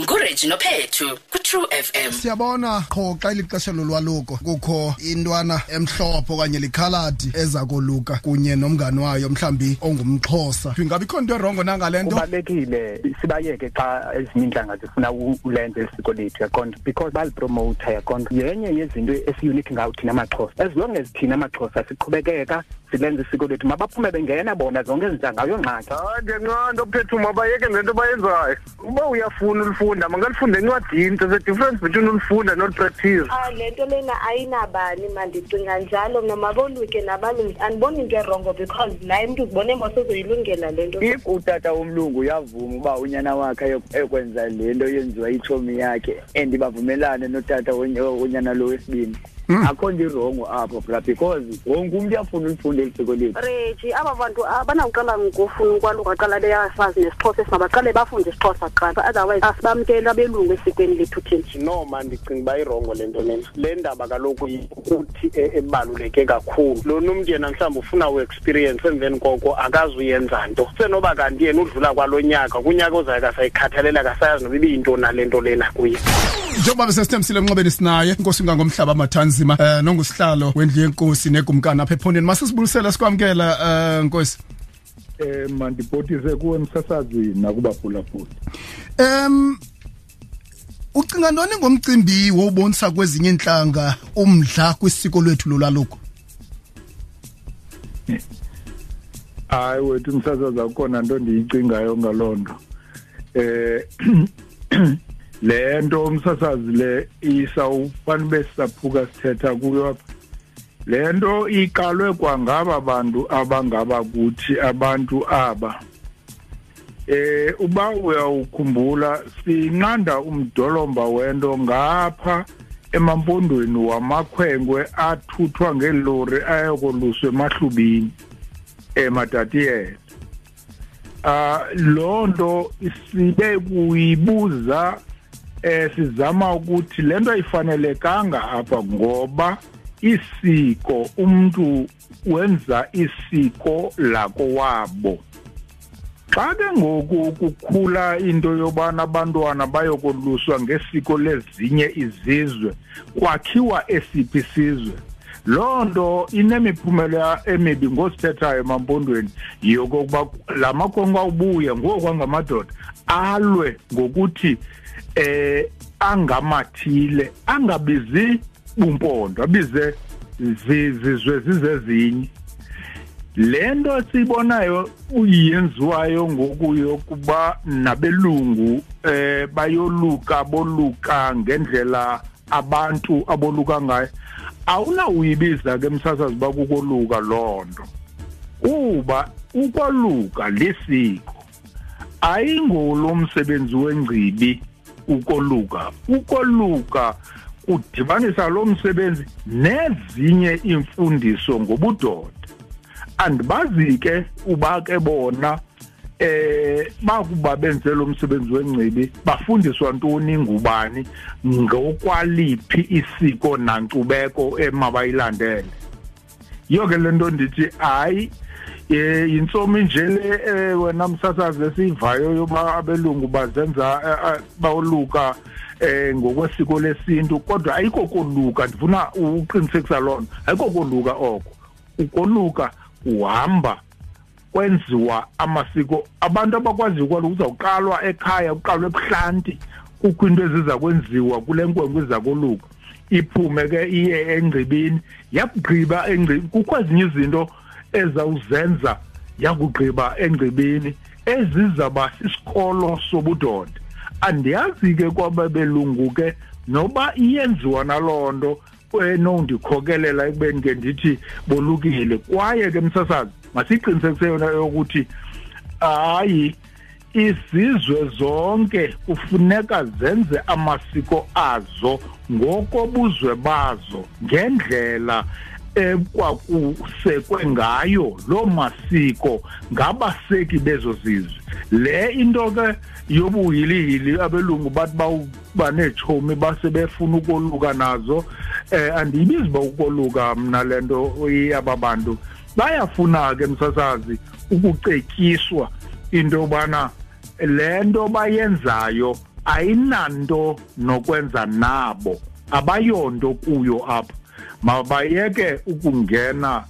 ngureji nophethu kutrue fm siyabona qho xa ilixesha lolwaluko kukho intwana emhlophe okanye likhaladi eza koluka kunye nomngani wayo mhlawumbi ongumxhosa ingabi kho nto erongo nangale nto kubalulekile sibayeke xa ezinye iintlanga zifuna ulenza eli siko lethu yaqonda because balipromowutha yaqonda yenye yezinto esiyunikhi ngawo thina amaxhosa as long as thina amaxhosa siqhubekeka silenza isiko lethu mabaphume bengena bona zonke ezi ntlanga ayongxaki hayi ngenqanda ophethu mabayeke le nto bayenzayo uba uyafuna ulifunda mangalifunde encwadini there's a difference between ulifunda nolipractice ah le nto lena ayinabani mandicinga njalo mna mabolwike nabalungu andiboni into erongo because naye mntu uzibone mos uzoyilungela le nto if utata umlungu uyavuma uba unyana wakhe ekwenza le nto yenziwa itshomi yakhe and bavumelane notata unyana lo wesibini Mm. akho nto irongo apho bra because wonke umntu uyafuna ulifunda eli siko lethu reji aba bantu abanawuqala ngokufuna ukwaluka qala beyasazi nesixhosa esimabaqale bafunde isixhosa qala otherwise asibamkeli abelungu esikweni lethu thina no ma ndicinga uba irongo le nto lena le ndaba kaloku ukuthi e, ebaluleke kakhulu lona umntu yena mhlawumbi ufuna experience emveni koko akazuyenza nto senoba kanti yena udlula kwalo nyaka kunyaka ozayo kasayikhathalela kasayazi noba ibiyintoni nale nto lena kuye njengoba besesithembisile emnxebeni sinaye inkosi ingangomhlaba amathanzima um eh, nongusihlalo wendlu yenkosi negumkani apha ephondeni masisibulisele sikwamkela um nkosi um mandibhotise kuwe msasazi nakubabhulabhula um ucinga ntoni ngomcimbi wobonisa kwezinye iintlanga umdla kwisiko lwethu lolwaluko hayi wethu msasaza kukona nto ndiyicingayo ngaloo nto eh le nto umsasazi le isawufana ube sisaphuka sithetha kuyo apha le nto iqalwe kwangaba bantu abangaba kuthi abantu aba eh uba uyawukhumbula sinqanda umdolomba wento ngapha emampondweni wamakhwenkwe athuthwa ngeelori ayokoluswa emahlubini emadadiyela ah lo nto sibe kuyibuza eh sizama ukuthi lento ayifanelekanga apha ngoba isiko umuntu wenza isiko lakowabo xa ke ngoku kukhula into yobana abantwana bayokoluswa ngesiko lezinye izizwe kwakhiwa esiphi isizwe loo nto inemiphumela emibi ngosithethayo emampondweni yokokuba la makonka ubuya ngoku angamadoda alwe ngokuthi eh angamathile angabizi bumpondo abize zizizwe zizezinye le nto siyibonayo yenziwayo ngoku yokuba nabelungu eh bayoluka boluka ngendlela abantu aboluka ngayo awunawuyibiza ke msasazi bakukoluka loo nto kuba ukwaluka lisiko ayingulo msebenzi wengcibi ukoluka ukoluka kudibanisa lo msebenzi nezinye iimfundiso ngobudoda andibazi ke uba ke bona eh bakuba benze lo msebenzi wengcibi bafundiswa ntoni ngubani ngokwaliphi isiko nankcubeko emabayilandele yiyo ke le nto ndithi hayi um yintsomi nje le eh, wena msasazi esiyivayo yoba abelungu bazenza eh, eh, bawoluka eh ngokwesiko lesintu kodwa ayikho koluka ndifuna uqinisekisa lona ayikho koluka oko ukoluka uhamba kwenziwa amasiko abantu abakwaziyo kwalo kuzawuqalwa ekhaya kuqalwe ebuhlanti kukho into eziza kwenziwa kule nkwenkwe iza koluka iphume ke iye engcibini yakugqiba engcibini kukho ezinye izinto ezawuzenza yakugqiba engcibini ezizaba sisikolo sobudonda andiyazi ke kwababelungu ke noba iyenziwa naloo nto enondikhokelela ekubeni ke ndithi bolukile kwaye ke msasazi masiqinisekise yona yokuthi hayi izizwe zonke kufuneka zenze amasiko azo ngokobuzwe bazo ngendlela ekwakusekwe ngayo loo masiko ngabaseki bezo zizwe le into ke yobuhilihili abelungu bathi uba neetshomi base befuna ukoluka nazo eh andiyibizi ba ukoluka mna le nto iyaba bantu bayafuna ke msasazi ukucetyiswa into yobana le nto bayenzayo ayinanto nokwenza nabo abayonto kuyo apha mabayeke ukungena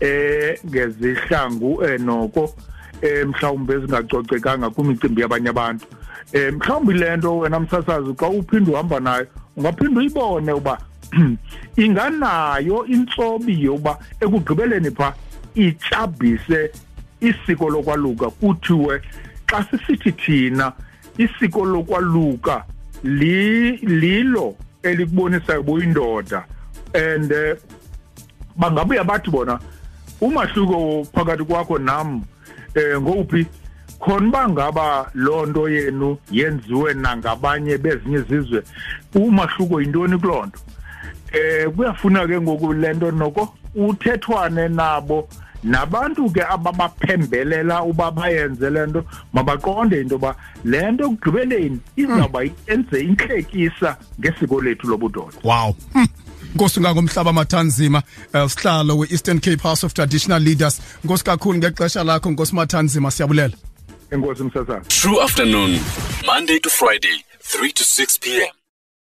eh ngezihlangu enoko eh mhlawumbe ezingacocekanga kwimicimbi yabanye abantu um mhlawumbi le nto wena msasazi xa uphinde uhamba nayo ungaphinde uyibone uba inganayo intsobi yokuba ekugqibeleni pha ityabhise isiko lokwaluka kuthiwe xa sisithi thina isiko lokwaluka lilo elikubonisayo buyindoda and eh, bangabuya bathi bona umahluko phakathi kwakho nam eh ngowuphi khona uba ngaba loo nto yenu yenziwe nangabanye bezinye izizwe umahluko yintoni kuloo nto eh kuyafuna ke ngoku le nto noko uthethwane nabo nabantu ke ababaphembelela uba bayenze le nto mabaqonde into yoba le nto ekugqibeleni izawuba enze intlekisa ngesiko lethu lobudoda wow nkosi ngangomhlaba mathanzima eh, sihlalo we-eastern cape house of traditional leaders nkosi kakhulu ngexesha lakho nkosi mathanzima siyabulela enkosi msasana true afternoon monday to friday 3 to 6 p.m